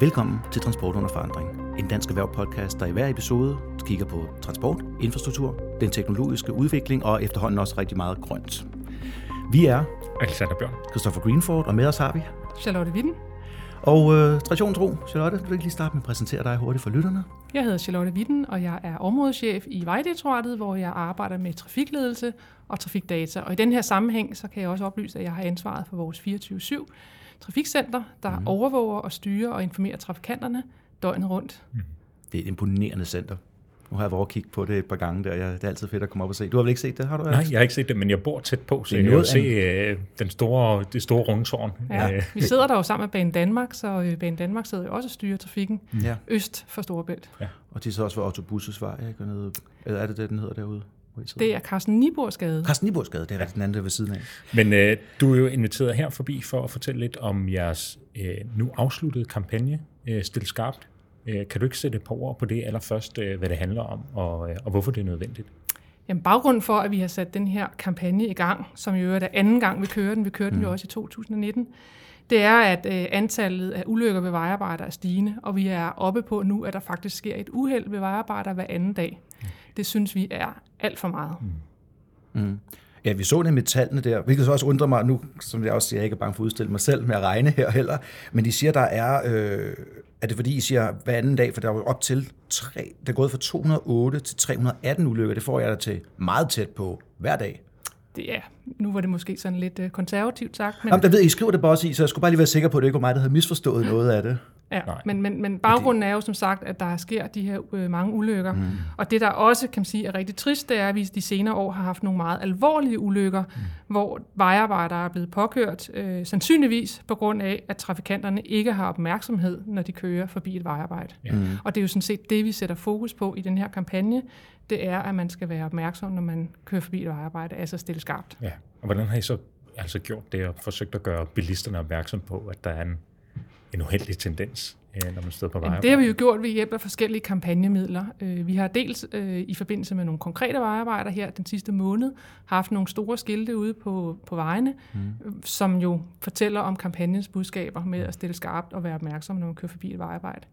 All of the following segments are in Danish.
Velkommen til Transport under forandring. En dansk erhverv podcast, der i hver episode kigger på transport, infrastruktur, den teknologiske udvikling og efterhånden også rigtig meget grønt. Vi er Alexander Bjørn. Christopher Greenford, og med os har vi. Charlotte Witten. Og øh, tradition tro, Charlotte, du vil ikke lige starte med at præsentere dig hurtigt for lytterne? Jeg hedder Charlotte Witten, og jeg er områdeschef i Vejdirektoratet, hvor jeg arbejder med trafikledelse og trafikdata. Og i den her sammenhæng, så kan jeg også oplyse, at jeg har ansvaret for vores 24-7 trafikcenter, der mm. overvåger og styrer og informerer trafikanterne døgnet rundt. Mm. Det er et imponerende center. Nu har jeg været kigge på det et par gange der. Jeg, det er altid fedt at komme op og se. Du har vel ikke set det, har du? Nej, jeg har ikke set det, men jeg bor tæt på, så jeg kan se uh, den store, det store rundtårn. Ja, øh. vi sidder der jo sammen med Bane Danmark, så øh, Bane Danmark sidder jo også og styrer trafikken ja. øst for Storebælt. Ja. Og de sidder også Busses vej, ikke? Nede, eller er det det, den hedder derude? Det er Carsten Nibors gade. Carsten Nibors gade, det er rigtigt den anden der ved siden af. Men øh, du er jo inviteret her forbi for at fortælle lidt om jeres øh, nu afsluttede kampagne, øh, Stil Skarpt. Øh, kan du ikke sætte et par ord på det allerførst, øh, hvad det handler om, og, øh, og hvorfor det er nødvendigt? Jamen, baggrunden for, at vi har sat den her kampagne i gang, som jo er anden gang, vi kører den, vi kørte mm. den jo også i 2019, det er, at øh, antallet af ulykker ved vejarbejder er stigende, og vi er oppe på nu, at der faktisk sker et uheld ved vejarbejder hver anden dag. Mm. Det synes vi er alt for meget. Mm. Mm. Ja, vi så det med tallene der, hvilket så også undrer mig nu, som jeg også siger, jeg ikke er bange for at udstille mig selv med at regne her heller, men de siger, der er, øh, er det fordi I siger hver anden dag, for der er jo op til tre, det er gået fra 208 til 318 ulykker, det får jeg da til meget tæt på hver dag det, ja, nu var det måske sådan lidt uh, konservativt sagt. Men... Jamen, der ved I skriver det bare også i, så jeg skulle bare lige være sikker på, at det ikke var mig, der havde misforstået noget af det. Ja, men, men, men baggrunden er jo som sagt, at der sker de her øh, mange ulykker. Mm. Og det, der også kan man sige er rigtig trist, det er, at vi de senere år har haft nogle meget alvorlige ulykker, mm. hvor vejarbejdere er blevet påkørt, øh, sandsynligvis på grund af, at trafikanterne ikke har opmærksomhed, når de kører forbi et vejarbejde. Ja. Mm. Og det er jo sådan set det, vi sætter fokus på i den her kampagne, det er, at man skal være opmærksom, når man kører forbi et vejarbejde, altså stille skarpt. Ja, og hvordan har I så altså gjort det og forsøgt at gøre bilisterne opmærksom på, at der er en en uheldig tendens, øh, når man står på vejarbejde? Det har vi jo gjort ved hjælp af forskellige kampagnemidler. Øh, vi har dels øh, i forbindelse med nogle konkrete vejarbejder her den sidste måned haft nogle store skilte ude på, på vejene, mm. som jo fortæller om kampagnens budskaber med at stille skarpt og være opmærksom, når man kører forbi et vejarbejde.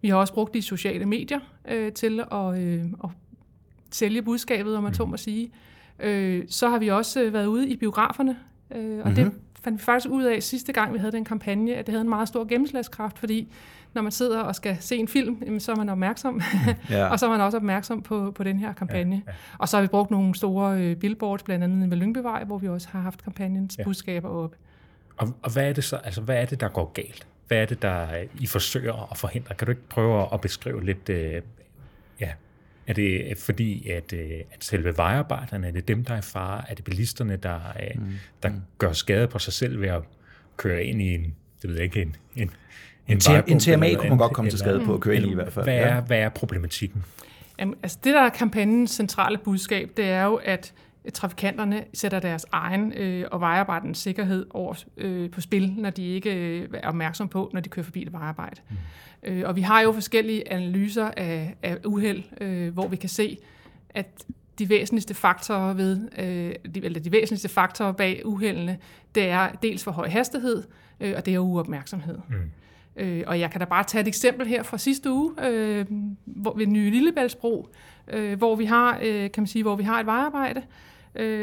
Vi har også brugt de sociale medier øh, til at, øh, at sælge budskabet, om man mm. så må sige. Øh, så har vi også været ude i biograferne, øh, og mm-hmm. det fandt vi faktisk ud af sidste gang, vi havde den kampagne, at det havde en meget stor gennemslagskraft, fordi når man sidder og skal se en film, så er man opmærksom, ja. og så er man også opmærksom på, på den her kampagne. Ja, ja. Og så har vi brugt nogle store øh, billboards, blandt andet ved Lyngbevej, hvor vi også har haft kampagnens ja. budskaber op. Og, og hvad er det så, altså hvad er det, der går galt? Hvad er det, der I forsøger at forhindre? Kan du ikke prøve at beskrive lidt, øh, ja, er det fordi, at, øh, at selve vejarbejderne, er det dem, der er fare? Er det bilisterne, der, øh, mm. der mm. gør skade på sig selv ved at køre ind i en, det ved jeg ikke, en, en, en, en, en TMA kunne man godt komme til skade på at køre ind i i hvert fald. Hvad er, ja. hvad er problematikken? Jamen, altså det, der er kampagnens centrale budskab, det er jo, at trafikanterne sætter deres egen øh, og vejarbejdernes sikkerhed over øh, på spil, når de ikke øh, er opmærksom på, når de kører forbi et vejarbejde. Mm. Øh, og vi har jo forskellige analyser af, af uheld, øh, hvor vi kan se, at de væsentligste faktorer ved, øh, de, eller de væsentligste faktorer bag uheldene, det er dels for høj hastighed, øh, og det er uopmærksomhed. Mm. Øh, og jeg kan da bare tage et eksempel her fra sidste uge, øh, hvor, ved Nye Lillebæltsbro, øh, hvor vi har, øh, kan man sige, hvor vi har et vejarbejde, Øh,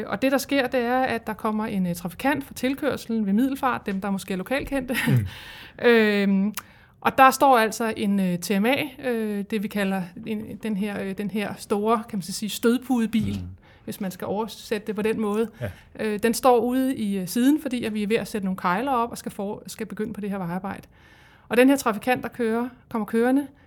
og det, der sker, det er, at der kommer en uh, trafikant fra tilkørselen ved Middelfart, dem, der måske er lokalkendte. Mm. øh, og der står altså en uh, TMA, øh, det vi kalder en, den, her, øh, den her store, kan man sige, stødpudebil, mm. hvis man skal oversætte det på den måde. Ja. Øh, den står ude i uh, siden, fordi at vi er ved at sætte nogle kejler op og skal, for, skal begynde på det her vejarbejde. Og den her trafikant, der kører, kommer kørende, øh,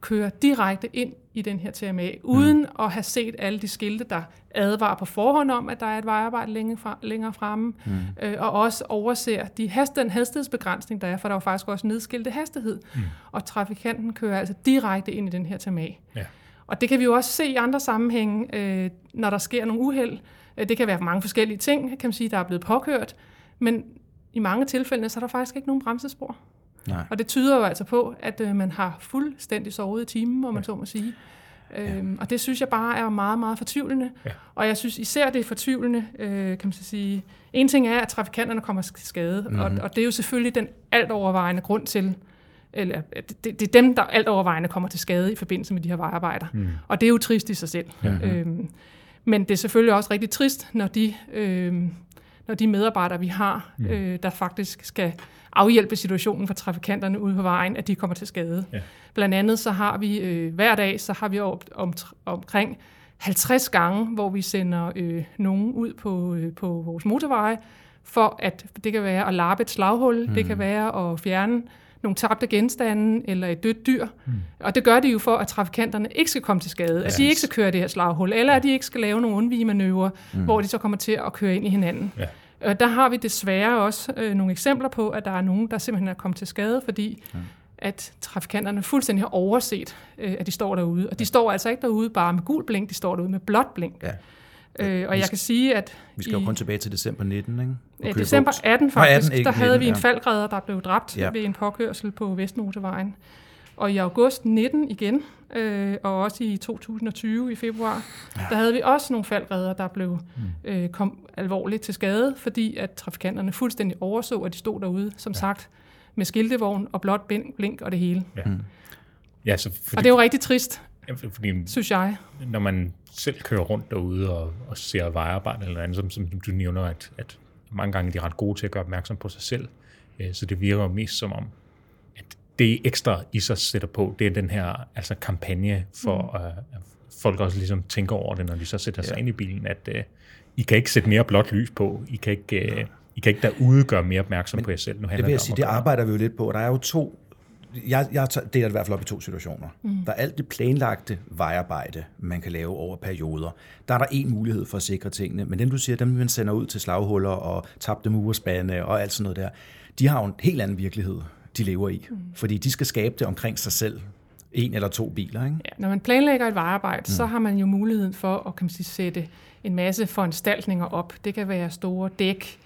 kører direkte ind i den her TMA, uden mm. at have set alle de skilte, der advarer på forhånd om, at der er et vejarbejde længere, fra, længere fremme, mm. øh, og også overser de hast, den hastighedsbegrænsning, der er, for der er jo faktisk også nedskilte hastighed, mm. og trafikanten kører altså direkte ind i den her TMA. Ja. Og det kan vi jo også se i andre sammenhænge, øh, når der sker nogle uheld. Øh, det kan være mange forskellige ting, kan man sige, der er blevet påkørt, men i mange tilfælde, så er der faktisk ikke nogen bremsespor. Nej. Og det tyder jo altså på, at øh, man har fuldstændig sovet i timen, om man ja. så må sige. Ja. Øhm, og det synes jeg bare er meget, meget fortvivlende. Ja. Og jeg synes især, det er fortvivlende, øh, kan man så sige. En ting er, at trafikanterne kommer til skade, mm-hmm. og, og det er jo selvfølgelig den alt overvejende grund til, eller det, det er dem, der alt overvejende kommer til skade i forbindelse med de her vejarbejder. Mm. Og det er jo trist i sig selv. Mm-hmm. Øhm, men det er selvfølgelig også rigtig trist, når de, øh, når de medarbejdere, vi har, mm. øh, der faktisk skal afhjælpe situationen for trafikanterne ude på vejen, at de kommer til skade. Ja. Blandt andet så har vi øh, hver dag, så har vi om, om, omkring 50 gange, hvor vi sender øh, nogen ud på, øh, på vores motorveje, for at det kan være at lappe et slaghul, mm. det kan være at fjerne nogle tabte genstande eller et dødt dyr. Mm. Og det gør de jo for, at trafikanterne ikke skal komme til skade, yes. at de ikke skal køre det her slaghul, eller at de ikke skal lave nogle undvigemanøvrer, mm. hvor de så kommer til at køre ind i hinanden. Ja. Og der har vi desværre også øh, nogle eksempler på, at der er nogen, der simpelthen er kommet til skade, fordi mm. at trafikanterne fuldstændig har overset, øh, at de står derude. Og de står altså ikke derude bare med gul blink, de står derude med blåt blink. Ja. Øh, og jeg kan sige, at... Vi skal jo kun tilbage til december 19, ikke? Ja, december 18 faktisk, 18, ikke, der havde 19, vi en ja. faldgræder, der blev dræbt ja. ved en påkørsel på Vestmotorvejen. Og i august 19 igen, øh, og også i 2020 i februar, ja. der havde vi også nogle faldgræder, der blev mm. øh, kom alvorligt til skade, fordi at trafikanterne fuldstændig overså, at de stod derude, som ja. sagt, med skiltevogn og blåt blink og det hele. Ja. Mm. Ja, så fordi, og det er jo rigtig trist, ja, fordi, synes jeg. Når man selv kører rundt derude og, og ser vejarbejde eller andet, som, som du nævner, at, at mange gange de er ret gode til at gøre opmærksom på sig selv. Øh, så det virker mest som om, det ekstra, I så sætter på, det er den her altså kampagne for, mm. at folk også ligesom tænker over det, når de så sætter sig ja. ind i bilen, at uh, I kan ikke sætte mere blåt lys på. I kan ikke, uh, I kan ikke derude gøre mere opmærksom Men på jer selv. Nu det vil jeg sige, det arbejder vi jo lidt på. Der er jo to jeg, jeg deler det i hvert fald op i to situationer. Mm. Der er alt det planlagte vejarbejde, man kan lave over perioder. Der er der en mulighed for at sikre tingene, men dem du siger, dem man sender ud til slaghuller og tabte murespande og alt sådan noget der, de har jo en helt anden virkelighed, de lever i. Mm. Fordi de skal skabe det omkring sig selv. En eller to biler, ikke? Ja, når man planlægger et vejarbejde, mm. så har man jo muligheden for at kan man sige, sætte en masse foranstaltninger op. Det kan være store dæk,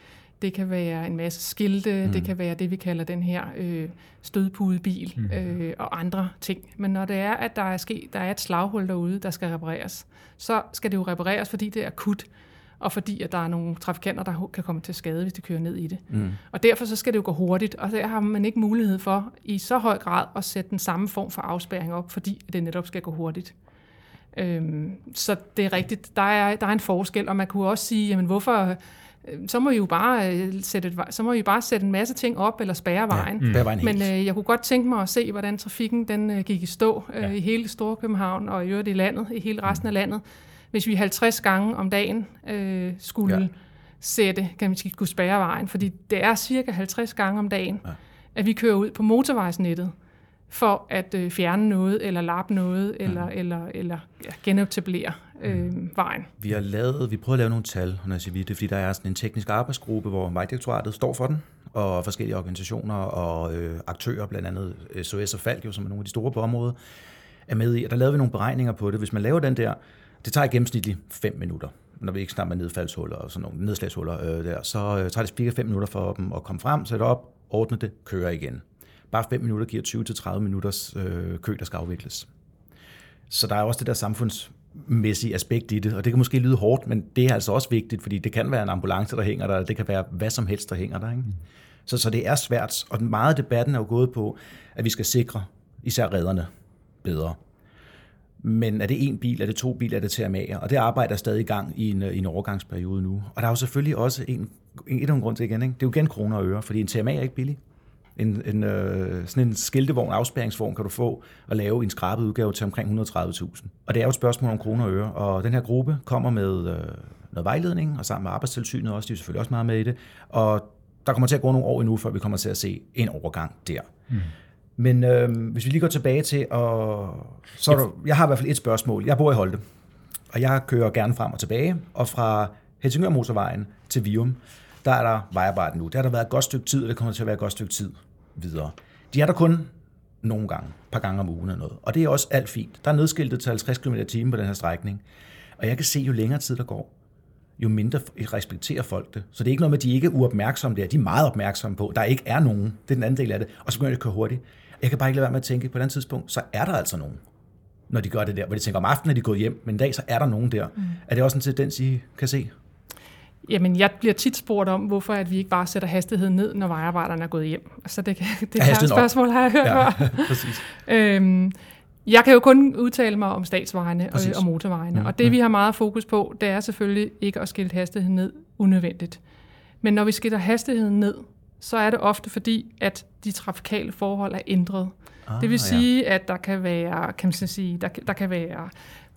det kan være en masse skilte, mm. det kan være det, vi kalder den her øh, stødpudebil mm. øh, og andre ting. Men når det er, at der er, sket, der er et slaghul derude, der skal repareres, så skal det jo repareres, fordi det er akut, og fordi at der er nogle trafikanter, der kan komme til skade, hvis de kører ned i det. Mm. Og derfor så skal det jo gå hurtigt, og der har man ikke mulighed for i så høj grad at sætte den samme form for afspærring op, fordi det netop skal gå hurtigt. Øhm, så det er rigtigt, der er, der er en forskel, og man kunne også sige, jamen hvorfor Øh, så må I jo bare øh, sætte, et, så må I bare sætte en masse ting op eller spærre vejen. Ja, mm. Men øh, jeg kunne godt tænke mig at se, hvordan trafikken den øh, gik i stå øh, ja. i hele Storkøbenhavn og i øvrigt i landet, i hele resten af landet, hvis vi 50 gange om dagen øh, skulle ja. sætte, kan vi sige, kunne spærre vejen. Fordi det er cirka 50 gange om dagen, ja. at vi kører ud på motorvejsnettet for at øh, fjerne noget, eller lappe noget, eller, mm. eller, eller ja, genetablere øh, vejen. Vi har lavet, vi prøver at lave nogle tal, når jeg siger vi, det er fordi, der er sådan en teknisk arbejdsgruppe, hvor Vejdirektoratet står for den, og forskellige organisationer og øh, aktører, blandt andet SOS og Falk, som er nogle af de store på området, er med i. Og der lavede vi nogle beregninger på det. Hvis man laver den der, det tager gennemsnitligt 5 minutter når vi ikke snakker med nedfaldshuller og sådan nogle nedslagshuller øh, der, så øh, tager det cirka 5 minutter for dem at komme frem, sætte op, ordne det, køre igen. Bare 5 minutter giver 20-30 minutters øh, kø, der skal afvikles. Så der er også det der samfundsmæssige aspekt i det, og det kan måske lyde hårdt, men det er altså også vigtigt, fordi det kan være en ambulance, der hænger der, det kan være hvad som helst, der hænger der. Ikke? Så, så det er svært, og meget af debatten er jo gået på, at vi skal sikre især redderne bedre. Men er det en bil, er det to biler, er det TMA'er? Og det arbejder stadig i gang i en, øh, i en overgangsperiode nu. Og der er jo selvfølgelig også en, en, en grund til igen, ikke? det er jo igen kroner og øre, fordi en TMA er ikke billig en, en, øh, sådan en skiltevogn, afspæringsvogn, kan du få og lave en skrabet udgave til omkring 130.000. Og det er jo et spørgsmål om kroner og øre, og den her gruppe kommer med øh, noget vejledning, og sammen med arbejdstilsynet også, de er selvfølgelig også meget med i det, og der kommer til at gå nogle år endnu, før vi kommer til at se en overgang der. Mm. Men øh, hvis vi lige går tilbage til, og så er der, jeg har i hvert fald et spørgsmål. Jeg bor i Holte, og jeg kører gerne frem og tilbage, og fra Helsingør Motorvejen til Vium, der er der vejarbejde nu. Det har der været et godt stykke tid, og det kommer til at være et godt stykke tid videre. De er der kun nogle gange, et par gange om ugen eller noget. Og det er også alt fint. Der er nedskiltet til 50 km t på den her strækning. Og jeg kan se, jo længere tid der går, jo mindre respekterer folk det. Så det er ikke noget med, at de ikke er uopmærksomme der. De er meget opmærksomme på, der ikke er nogen. Det er den anden del af det. Og så begynder de at køre hurtigt. Jeg kan bare ikke lade være med at tænke, på et andet tidspunkt, så er der altså nogen, når de gør det der. Hvor de tænker, om aftenen er de gået hjem, men en dag, så er der nogen der. Mm. Er det også en tendens, I kan se? Jamen, jeg bliver tit spurgt om, hvorfor at vi ikke bare sætter hastigheden ned, når vejarbejderne er gået hjem. Altså, det, det er et spørgsmål, har jeg hørt ja, før. øhm, jeg kan jo kun udtale mig om statsvejene og, og motorvejene, mm, og det mm. vi har meget fokus på, det er selvfølgelig ikke at skille hastigheden ned unødvendigt. Men når vi skiller hastigheden ned, så er det ofte fordi, at de trafikale forhold er ændret. Ah, det vil sige, ja. at der kan være, kan man sige, der, der kan være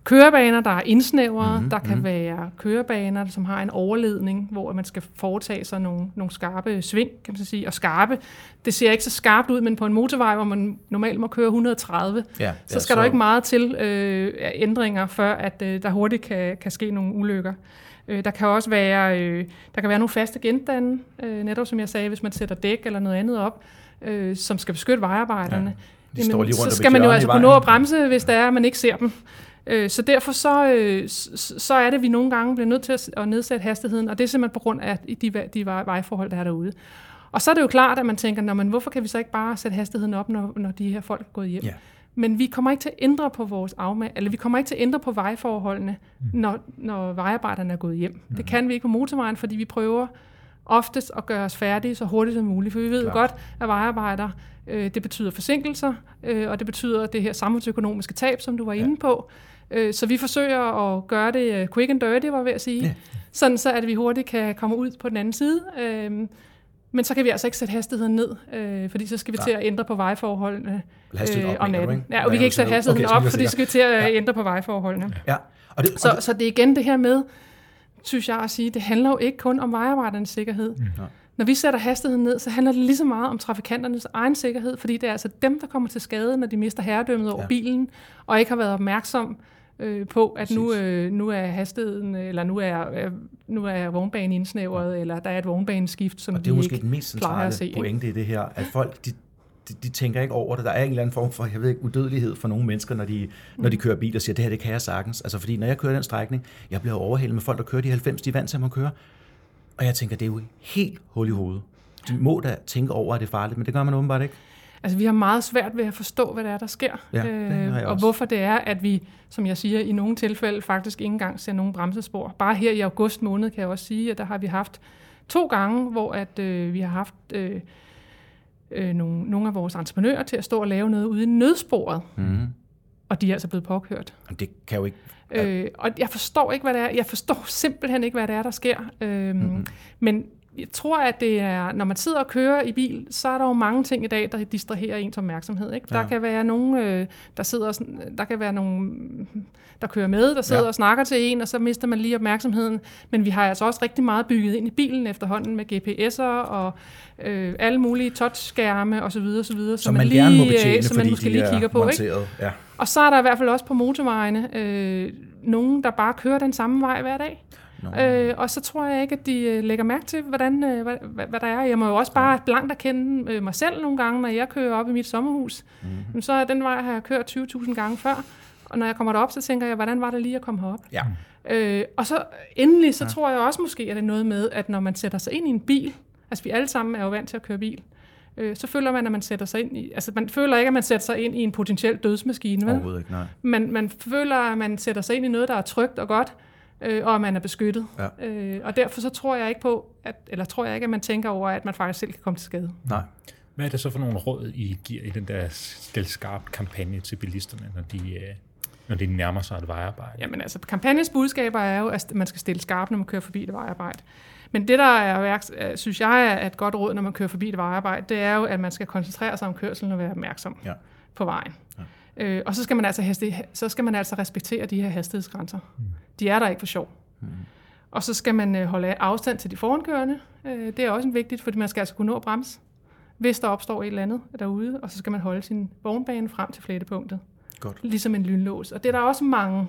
kørebaner, der er indsnævrede. Mm-hmm. Der kan mm-hmm. være kørebaner, som har en overledning, hvor man skal foretage sig nogle, nogle skarpe sving, kan man sige. Og skarpe, det ser ikke så skarpt ud, men på en motorvej, hvor man normalt må køre 130, ja, så skal så... der ikke meget til øh, ændringer, før at øh, der hurtigt kan, kan ske nogle ulykker. Øh, der kan også være, øh, der kan være nogle faste genstande, øh, netop som jeg sagde, hvis man sætter dæk eller noget andet op, øh, som skal beskytte vejarbejderne. Ja. Jamen, lige så skal man jo altså kunne nå at bremse, hvis der er, at man ikke ser dem. Øh, så derfor så, øh, så er det, at vi nogle gange bliver nødt til at nedsætte hastigheden, og det er simpelthen på grund af de, de vejforhold, der er derude. Og så er det jo klart, at man tænker, Nå, men hvorfor kan vi så ikke bare sætte hastigheden op, når, når de her folk er gået hjem? Ja. Men vi kommer ikke til at ændre på vores afmag, eller vi kommer ikke til at ændre på vejforholdene, mm. når, når vejarbejderne er gået hjem. Mm. Det kan vi ikke på motorvejen, fordi vi prøver oftest at gøre os færdige så hurtigt som muligt. For vi ved jo godt, at vejarbejder, øh, det betyder forsinkelser, øh, og det betyder det her samfundsøkonomiske tab, som du var ja. inde på. Øh, så vi forsøger at gøre det øh, quick and dirty, var jeg ved at sige. Ja. Sådan så, at vi hurtigt kan komme ud på den anden side. Øh, men så kan vi altså ikke sætte hastigheden ned, øh, fordi så skal vi ja. til at ændre på vejforholdene øh, om natten. Ja, og vi kan ikke sætte hastigheden okay, op, fordi så skal vi til at ja. ændre på vejforholdene. Ja. Og det, og så, det, så det er igen det her med, synes jeg at sige, det handler jo ikke kun om vejarbejdernes sikkerhed. Mm. Når vi sætter hastigheden ned, så handler det lige så meget om trafikanternes egen sikkerhed, fordi det er altså dem, der kommer til skade, når de mister herredømmet over ja. bilen, og ikke har været opmærksom øh, på, at nu, øh, nu er hastigheden, eller nu er, øh, nu er vognbanen indsnævret, ja. eller der er et vognbaneskift, som Og det er måske den mest centrale pointe i det her, at folk, de, de, de tænker ikke over det. Der er en eller anden form for, jeg ved ikke, udødelighed for nogle mennesker, når de, når de kører bil og siger, det her, det kan jeg sagtens. Altså fordi, når jeg kører den strækning, jeg bliver overhældet med folk, der kører de 90, de er vant til at køre. Og jeg tænker, det er jo helt hul i hovedet. De må da tænke over, at det er farligt, men det gør man åbenbart ikke. Altså, vi har meget svært ved at forstå, hvad det er, der sker. Ja, øh, og hvorfor det er, at vi, som jeg siger, i nogle tilfælde faktisk ikke engang ser nogen bremsespor. Bare her i august måned kan jeg også sige, at der har vi haft to gange, hvor at, øh, vi har haft øh, øh, nogle, nogle af vores entreprenører til at stå og lave noget ude i nødsporet. Mm. Og de er altså blevet påkørt. Det kan jo ikke Øh, og jeg forstår ikke, hvad det er. Jeg forstår simpelthen ikke, hvad det er, der sker. Øh, mm-hmm. Men jeg tror, at det er, når man sidder og kører i bil, så er der jo mange ting i dag, der distraherer ens opmærksomhed. Ikke? Der ja. kan være nogen, øh, der sidder, der kan være nogen, der kører med, der sidder ja. og snakker til en, og så mister man lige opmærksomheden. Men vi har altså også rigtig meget bygget ind i bilen efterhånden med GPS'er og øh, alle mulige touchskærme osv. osv. Som man, man lige, gerne må betjene, som man måske lige kigger på. Ikke? Ja. Og så er der i hvert fald også på motorvejene øh, nogen, der bare kører den samme vej hver dag. Øh, og så tror jeg ikke, at de øh, lægger mærke til, hvordan, øh, hvad, hvad, hvad der er. Jeg må jo også bare blankt erkende øh, mig selv nogle gange, når jeg kører op i mit sommerhus. Mm-hmm. Så er den vej, har jeg kørt 20.000 gange før. Og når jeg kommer derop, så tænker jeg, hvordan var det lige at komme herop? Ja. Øh, og så endelig, så ja. tror jeg også måske, at det er noget med, at når man sætter sig ind i en bil, altså vi alle sammen er jo vant til at køre bil, øh, så føler man, at man sætter sig ind i, altså man føler ikke, at man sætter sig ind i en potentiel dødsmaskine, vel? Overhovedet ikke, nej. Man, man føler, at man sætter sig ind i noget, der er trygt og godt, øh, og at man er beskyttet. Ja. Øh, og derfor så tror jeg ikke på, at, eller tror jeg ikke, at man tænker over, at man faktisk selv kan komme til skade. Nej. Hvad er det så for nogle råd, I giver i den der skarp kampagne til bilisterne, når de, øh, når de nærmer sig et vejarbejde? Jamen altså, kampagnens budskaber er jo, at man skal stille skarpt, når man kører forbi et vejarbejde. Men det, der er, synes jeg er et godt råd, når man kører forbi et vejarbejde, det er jo, at man skal koncentrere sig om kørselen og være opmærksom ja. på vejen. Ja. Øh, og så skal, man altså haste, så skal man altså respektere de her hastighedsgrænser. Mm. De er der ikke for sjov. Mm. Og så skal man øh, holde afstand til de forankørende. Øh, det er også vigtigt, fordi man skal altså kunne nå at bremse, hvis der opstår et eller andet derude. Og så skal man holde sin vognbane frem til flettepunktet. Godt. Ligesom en lynlås. Og det er der også mange,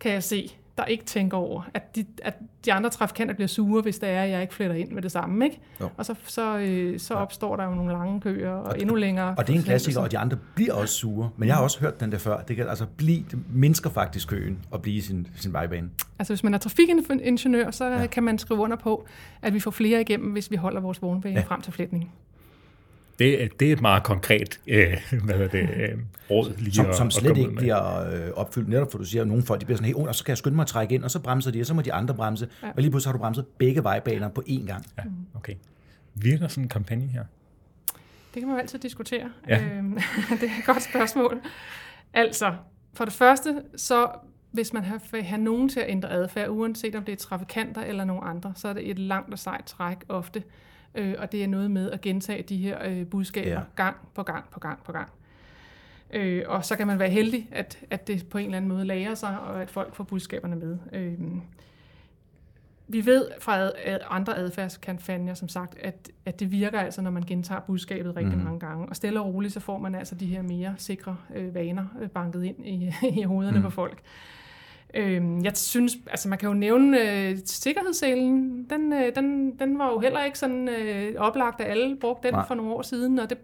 kan jeg se, der ikke tænker over, at de, at de andre trafikanter bliver sure, hvis det er, at jeg ikke fletter ind med det samme. Ikke? Jo. Og så, så, øh, så opstår der jo nogle lange køer og, og endnu længere. Og det er en klassiker, og de andre bliver også sure. Men jeg har også hørt den der før. Det kan altså blive, det mindsker faktisk køen og blive sin, sin vejbane. Altså hvis man er trafikingeniør, så ja. kan man skrive under på, at vi får flere igennem, hvis vi holder vores vognbane ja. frem til flætningen. Det, det er et meget konkret øh, hvad er det, øh, råd lige som, at, som at slet ud ikke med. bliver øh, opfyldt, netop for du siger, at nogle folk de bliver sådan, hey, oh, og så kan jeg skynde mig at trække ind, og så bremser de, og så må de andre bremse, ja. og lige pludselig har du bremset begge vejbaner på én gang. Ja, okay. Virker sådan en kampagne her? Det kan man jo altid diskutere. Ja. Øhm, det er et godt spørgsmål. Altså, for det første, så hvis man har- vil have nogen til at ændre adfærd, uanset om det er trafikanter eller nogen andre, så er det et langt og sejt træk ofte. Øh, og det er noget med at gentage de her øh, budskaber Ja. gang på gang på gang på gang. Øh, og så kan man være heldig, at, at det på en eller anden måde lærer sig, og at folk får budskaberne med. Øh, vi ved fra ad, ad, andre adfærdskampagner, som sagt, at, at det virker altså, når man gentager budskabet rigtig mm. mange gange. Og stille og roligt, så får man altså de her mere sikre øh, vaner øh, banket ind i, i hovederne mm. på folk. Øhm, jeg synes, altså man kan jo nævne øh, sikkerhedsselen, den, øh, den, den var jo heller ikke sådan øh, oplagt, at alle brugte den Nej. For nogle år siden, og det,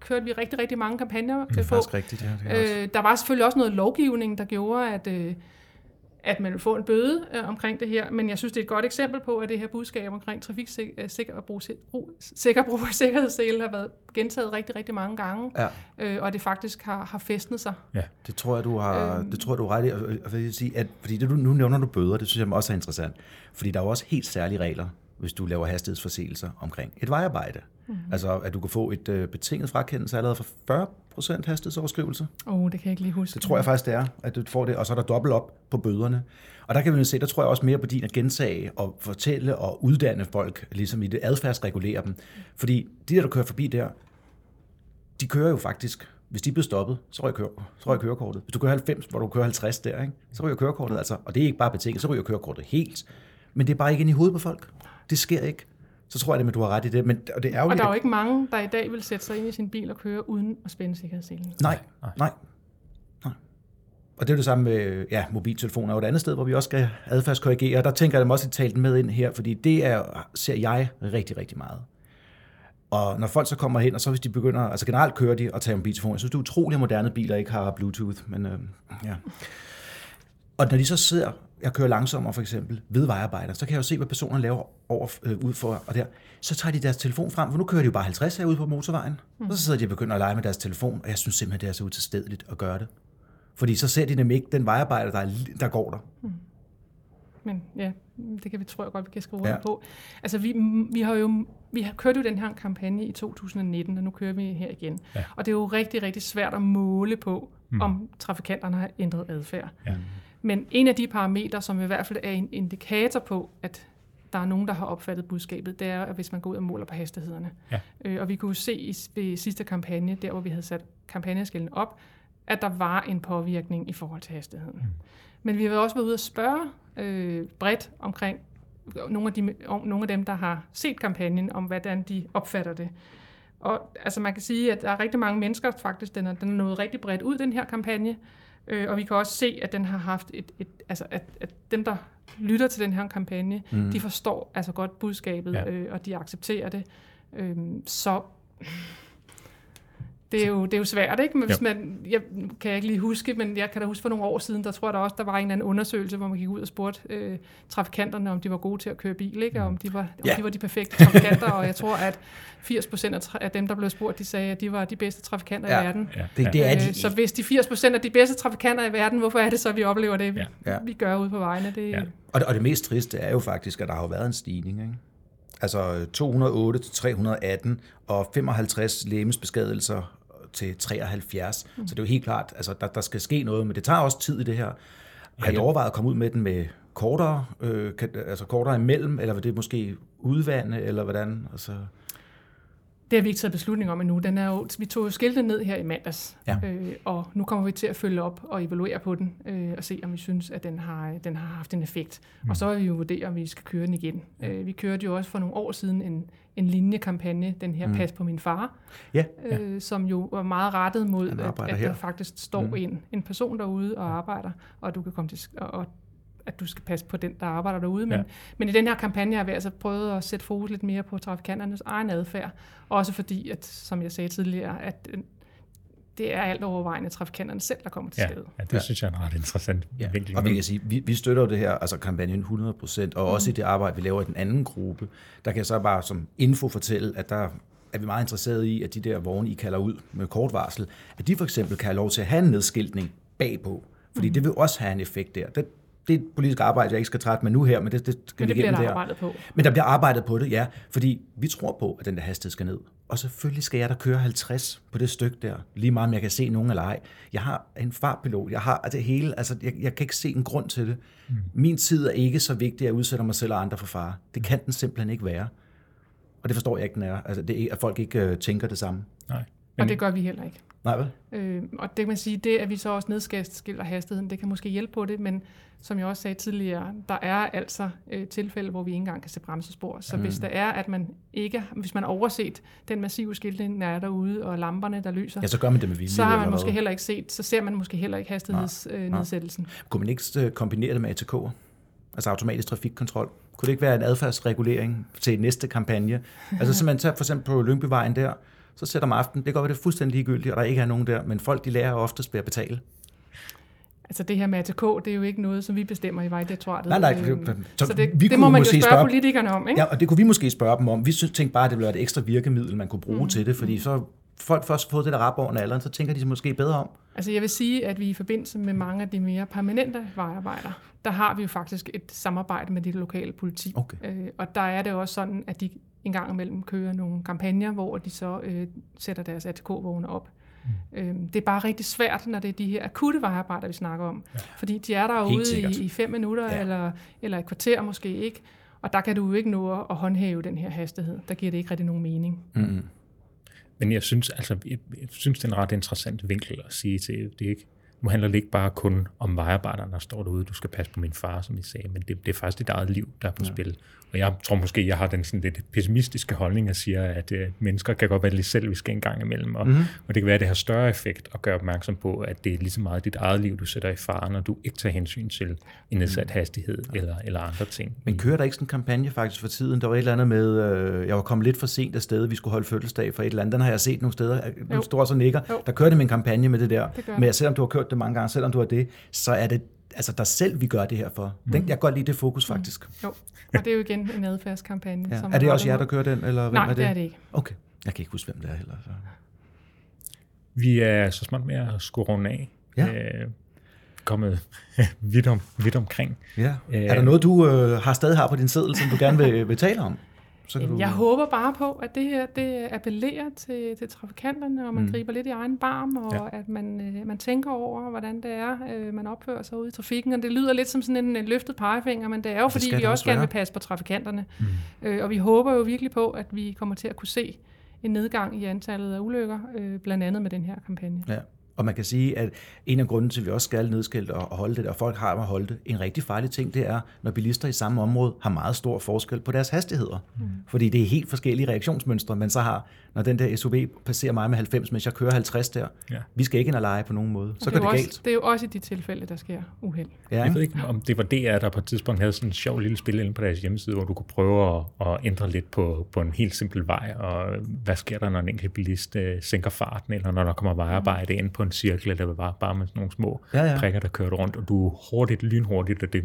kørte vi rigtig, rigtig mange kampagner Det er på. rigtigt, ja. Det er. Øh, der var selvfølgelig også noget lovgivning, der gjorde, at, øh, at man ville få en bøde øh, omkring det her, men jeg synes, det er et godt eksempel på, at det her budskab omkring trafiksikker brug, brug, sikker brug af sikkerhedssele har været gentaget rigtig, rigtig mange gange, Ja. øh, og det faktisk har, har festnet sig. Det tror jeg, du har, Øhm. det tror jeg, du har ret i. Og, og vil jeg sige, at, fordi det, du, nu nævner du bøder, det synes jeg også er interessant. Fordi der er jo også helt særlige regler, hvis du laver hastighedsforseelser omkring et vejarbejde. Mhm. Mm. Altså, at du kan få et øh, betinget frakendelse allerede for 40 procent hastighedsoverskrivelse. Åh, oh, det kan jeg ikke lige huske. Det tror jeg faktisk, det er, at du får det. Og så er der dobbelt op på bøderne. Og der kan vi jo se, der tror jeg også mere på din at gentage og fortælle og uddanne folk, ligesom i det adfærdsregulere dem. Fordi de der, der kører forbi der, de kører jo faktisk, hvis de bliver stoppet, så ryger, køre, så ryger kørekortet. Hvis du kører 90, hvor du kører 50 der, ikke? så ryger kørekortet altså. Og det er ikke bare betinget, så ryger kørekortet helt. Men det er bare ikke ind i hovedet på folk. Det sker ikke. Så tror jeg, at du har ret i det. Men, og det er jo Og der er jo ikke mange, der i dag vil sætte sig ind i sin bil og køre uden at spænde sikkerhedsselen. Nej, nej, nej. Og det er det samme med ja, mobiltelefoner og et andet sted, hvor vi også skal adfærdskorrigere. Og der tænker jeg dem også at tale den med ind her, fordi det er, ser jeg rigtig, rigtig meget. Og når folk så kommer hen, og så hvis de begynder, altså generelt kører de og tager mobiltelefoner, jeg synes, det er utroligt, at moderne biler ikke har Bluetooth, men øh, ja. Og når de så sidder, jeg kører langsommere for eksempel, ved vejarbejder, så kan jeg jo se, hvad personerne laver over, øh, ud for, og der. Så tager de deres telefon frem, for nu kører de jo bare 50 herude på motorvejen. Mm. Og så sidder de og begynder at lege med deres telefon, og jeg synes simpelthen, det er så utilstedeligt at gøre det. Fordi så ser de nemlig ikke den vejarbejder, der, er, der går der. Men ja, det kan vi, tror jeg godt, vi kan skrive ja. på. Altså, vi, vi har jo vi har kørt jo den her kampagne i 2019, og nu kører vi her igen. Ja. Og det er jo rigtig, rigtig svært at måle på, mm. om trafikanterne har ændret adfærd. Ja. Men en af de parametre, som i hvert fald er en indikator på, at der er nogen, der har opfattet budskabet, det er, at hvis man går ud og måler på hastighederne. Ja. Øh, og vi kunne se i ved sidste kampagne, der hvor vi havde sat kampagneskillen op, at der var en påvirkning i forhold til hastigheden. Mm. Men vi har også været ude og spørge øh, bredt omkring nogle af, de, om, nogle af dem, der har set kampagnen, om hvordan de opfatter det. Og altså man kan sige, at der er rigtig mange mennesker faktisk, den er, den er nået rigtig bredt ud, den her kampagne. Øh, og vi kan også se, at den har haft et, et altså at, at dem, der lytter til den her kampagne, mm. de forstår altså godt budskabet, Ja. øh, og de accepterer det. Øh, så det er, jo, det er jo svært, ikke? Men hvis man, jeg kan jeg ikke lige huske, men jeg kan da huske for nogle år siden, der tror jeg da også, der var en eller anden undersøgelse, hvor man gik ud og spurgte øh, trafikanterne, om de var gode til at køre bil, ikke? Og om de var, om Ja. de, var de perfekte trafikanter, og jeg tror, at 80 procent af, dem, der blev spurgt, de sagde, at de var de bedste trafikanter Ja. i verden. Ja, Det, det er de Øh, Så hvis de 80 procent af de bedste trafikanter i verden, hvorfor er det så, vi oplever det, vi, Ja. Vi gør ude på vejene? Det, Ja. Og det, og det mest triste er jo faktisk, at der har jo været en stigning. Ikke? Altså 208 til 318 og 55 lægemsbeskadigelser til 73. Mm. Så det er jo helt klart, altså der, der skal ske noget, men det tager også tid i det her. Har I overvejet at komme ud med den med kortere, øh, kan, altså kortere imellem, eller vil det måske udvande, eller hvordan? Altså, Det har vi ikke taget beslutning om endnu. Den er jo, vi tog jo skiltet ned her i mandags, Ja. øh, og nu kommer vi til at følge op og evaluere på den, øh, og se, om vi synes, at den har, den har haft en effekt. Mm. Og så vil vi jo vurdere, om vi skal køre den igen. Øh, vi kørte jo også for nogle år siden en, en linjekampagne, den her mm. Pas på min far, ja, øh, som jo var meget rettet mod, at, at her. der faktisk står mm. en, en person derude og arbejder, og du kan komme til, og, og at du skal passe på den, der arbejder derude. Men, Ja. ja. men i den her kampagne har vi altså prøvet at sætte fokus lidt mere på trafikanternes egen adfærd. Også fordi, at, som jeg sagde tidligere, at øh, det er alt overvejende trafikanterne selv, der kommer til Ja, skade. ja det synes jeg er en ret interessant Ja, vinkel. og vi kan sige, vi, vi støtter det her, altså kampagnen 100%, og også i det arbejde, vi laver i den anden gruppe, der kan jeg så bare som info fortælle, at der er vi meget interesserede i, at de der vogne, I kalder ud med kort varsel, at de for eksempel kan have lov til at have en nedskiltning bagpå. Fordi mm. det vil også have en effekt der. Det, det er et politisk arbejde, jeg ikke skal trætte med nu her, men det, det skal Men det vi bliver igennem der arbejdet på. Men der bliver arbejdet på det, ja. Fordi vi tror på, at den der hastighed skal ned. Og selvfølgelig skal jeg da køre 50 på det stykke der. Lige meget om jeg kan se nogen eller ej. Jeg har en fartpilot. Jeg har det hele. Altså, jeg, jeg kan ikke se en grund til det. Mm. Min tid er ikke så vigtig, at jeg udsætter mig selv og andre for fare. Det kan den simpelthen ikke være. Og det forstår jeg ikke, den er. Altså, det er, at folk ikke øh, tænker det samme. Nej. Og det gør vi heller ikke. Nej, vel? Øh, og det kan man sige, det at vi så også nedskiller hastigheden, det kan måske hjælpe på det, men som jeg også sagde tidligere, der er altså øh, tilfælde, hvor vi ikke engang kan se bremsespor. Så mm. hvis der er, at man ikke, hvis man har overset den massive skiltning, der er derude, og lamperne, der lyser, Ja, så gør man det med vilje. så har man måske hvad? heller ikke set, så ser man måske heller ikke hastighedsnedsættelsen. Kunne man ikke øh, kombinere det med ATK'er? Altså automatisk trafikkontrol. Kunne det ikke være en adfærdsregulering til næste kampagne? Altså så man tager for eksempel på Lyngbyvejen der, så sætter man aften, det kan godt være, det er fuldstændig ligegyldigt, og der ikke er nogen der, men folk de lærer oftest ved at betale. Altså det her med ATK, det er jo ikke noget, som vi bestemmer i Vejdirektoratet. Nej, nej, Øhm, så så det, vi det må man jo spørge spørge- politikerne om, ikke? Ja, og det kunne vi måske spørge dem om. Vi synes, tænkte bare, at det ville være et ekstra virkemiddel, man kunne bruge mm. til det, fordi så folk først fået det der rap over alderen, så tænker de sig måske bedre om. Altså jeg vil sige, at vi i forbindelse med mange af de mere permanente vejarbejder, der har vi jo faktisk et samarbejde med det lokale politi. Okay. Øh, og der er det også sådan, at de en gang imellem kører nogle kampagner, hvor de så øh, sætter deres ATK-vogne op. Mm. Øh, det er bare rigtig svært, når det er de her akutte vejarbejder, vi snakker om. Ja. Fordi de er der Helt ude sikkert. i, i fem minutter, Ja. ja. eller, eller et kvarter måske ikke. Og der kan du jo ikke nå at håndhæve den her hastighed. Der giver det ikke rigtig nogen mening. Mm. Men jeg synes, altså, jeg, jeg synes, det er en ret interessant vinkel at sige til, det ikke, nu handler det ikke bare kun om vejarbejderne, der står derude, du skal passe på min far, som I sagde, men det, det er faktisk dit eget liv, der er på ja. spil. Og jeg tror måske, jeg har den sådan lidt pessimistiske holdning, at siger, at øh, mennesker kan godt være lidt selviske en gang imellem, og, mm-hmm. og det kan være, at det har større effekt at gøre opmærksom på, at det er lige så meget dit eget liv, du sætter i fare, når du ikke tager hensyn til en nedsat hastighed eller, eller andre ting. Men kører der ikke sådan en kampagne faktisk for tiden? Der var et eller andet med, øh, jeg var kommet lidt for sent afsted, vi skulle holde fødselsdag for et eller andet. Den har jeg set nogle steder. Nu Jo. står så nikker. Jo. Der kører det med en kampagne med det der. Det gør Men selvom du har kørt det mange gange, selvom du har det, så er det altså dig selv, vi gør det her for. Den, jeg kan godt lide det fokus faktisk. Jo, og det er jo igen en adfærdskampagne. Ja. som Er det også jer, der kører den? Eller hvem Nej, er det? det er det ikke. Okay. Jeg kan ikke huske, hvem det er heller. Så. Vi er så smart med at skulle runde af. Ja. Øh, kommet vidt, om, vidt omkring. Ja. Øh. Er der noget, du øh, har stadig har på din seddel, som du gerne vil, vil tale om? Så kan Jamen, du... Jeg håber bare på, at det her det appellerer til, til trafikanterne, og man mm. griber lidt i egen barm, og Ja. at man, øh, man tænker over, hvordan det er, øh, man opfører sig ude i trafikken. Og det lyder lidt som sådan en, en løftet pegefinger, men det er jo, Det fordi vi også også gerne være. vil passe på trafikanterne. Mm. Øh, og vi håber jo virkelig på, at vi kommer til at kunne se en nedgang i antallet af ulykker, øh, blandt andet med den her kampagne. Ja. Og man kan sige, at en af grunden til, at vi også skal nedskilte og holde det, og folk har med at holde det, en rigtig farlig ting, det er, når bilister i samme område har meget stor forskel på deres hastigheder. Mm. Fordi det er helt forskellige reaktionsmønstre, men så har, når den der SUV passerer mig med 90, mens jeg kører 50 der, Ja. vi skal ikke ind og lege på nogen måde. Så det, går er det jo galt. også, det er jo også i de tilfælde, der sker uheld. Ja, Jeg ved ikke, om det var DR, der på et tidspunkt havde sådan en sjov lille spil inde på deres hjemmeside, hvor du kunne prøve at, at ændre lidt på, på en helt simpel vej, og hvad sker der, når en enkelt bilist øh, sænker farten, eller når der kommer vejarbejde ind på en cirkel, eller bare, bare med sådan nogle små Ja, ja. prikker, der kører rundt, og du er hurtigt, lynhurtigt, og det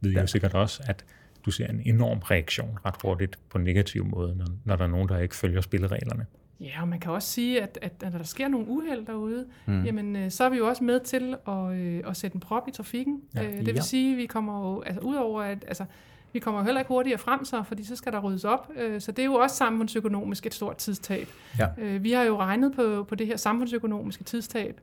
ved jeg jo sikkert også, at du ser en enorm reaktion ret hurtigt på en negativ måde, når, når der er nogen, der ikke følger spillereglerne. Ja, og man kan også sige, at, at, at når der sker nogle uheld derude, mm. jamen, øh, så er vi jo også med til at, øh, at sætte en prop i trafikken. Ja. Øh, det vil Ja. sige, at vi kommer jo, altså udover at, altså, vi kommer jo heller ikke hurtigere frem så, fordi så skal der ryddes op. Øh, så det er jo også samfundsøkonomisk et stort tidstab. Ja. Øh, vi har jo regnet på, på det her samfundsøkonomiske tidstab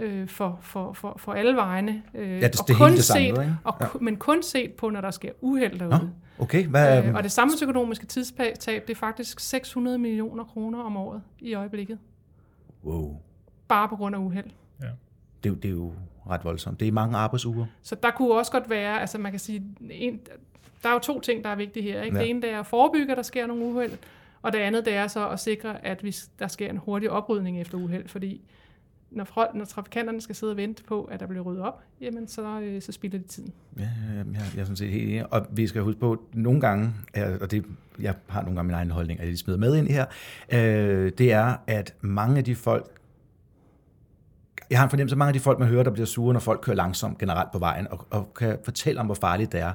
øh, for, for, for, for alle vejene. Øh, Ja, det- og det er kun hele det samlede, set, ikke? og, Ja. Men kun set på, når der sker uheld derude. Nå, okay. Hvad, Øh, og det samfundsøkonomiske tidstab, det er faktisk 600 millioner kroner om året i øjeblikket. wow. Bare på grund af uheld. Det, er jo- det er jo ret voldsomt. Det er mange arbejdsuger. Så der kunne også godt være, altså man kan sige, en, der er jo to ting, der er vigtige her. Ikke? Ja. Ja. Det ene det er at forebygge, at der sker nogle uheld, og det andet det er så at sikre, at hvis der sker en hurtig oprydning efter uheld, fordi når, folk, når trafikanterne skal sidde og vente på, at der bliver ryddet op, jamen så, øh, så spilder de tiden. Ja, ja, jeg er sådan set helt enig. Og vi skal huske på, at nogle gange, og det, jeg har nogle gange min egen holdning, at jeg smider med ind her, øh, det er, at mange af de folk, jeg har en fornemmelse, at mange af de folk, man hører, der bliver sure, når folk kører langsomt generelt på vejen, og, og kan fortælle om, hvor farligt det er.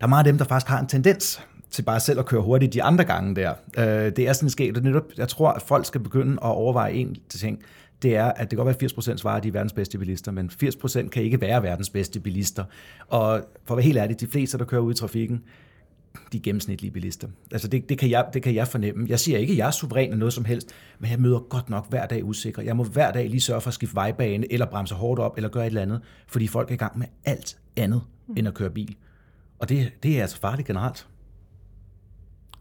Der er mange af dem, der faktisk har en tendens til bare selv at køre hurtigt de andre gange der. Øh, det er sådan sket, og netop, jeg tror, at folk skal begynde at overveje en ting, det er, at det kan godt være, at 80% svarer, at de er verdens bedste bilister, men 80% kan ikke være verdens bedste bilister. Og for at være helt ærlig, de fleste, der kører ud i trafikken, de gennemsnitlige bilister. Altså det, det, kan jeg, det kan jeg fornemme. Jeg siger ikke, at jeg er suveræn eller noget som helst, men jeg møder godt nok hver dag usikre. Jeg må hver dag lige sørge for at skifte vejbane, eller bremse hårdt op, eller gøre et eller andet, fordi folk er i gang med alt andet end at køre bil. Og det, det er altså farligt generelt.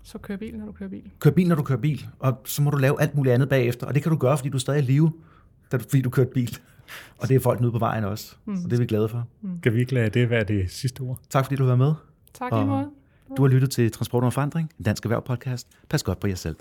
Så kør bil, når du kører bil. Kør bil, når du kører bil, og så må du lave alt muligt andet bagefter. Og det kan du gøre, fordi du er stadig i live, da du, fordi du kører bil. Og det er folk ude på vejen også. Mm. Og det er vi glade for. Kan vi ikke lade det være det sidste ord? Tak fordi du var med. Tak lige måde. Du har lyttet til Transport og Forandring, en dansk erhverv podcast. Pas godt på jer selv.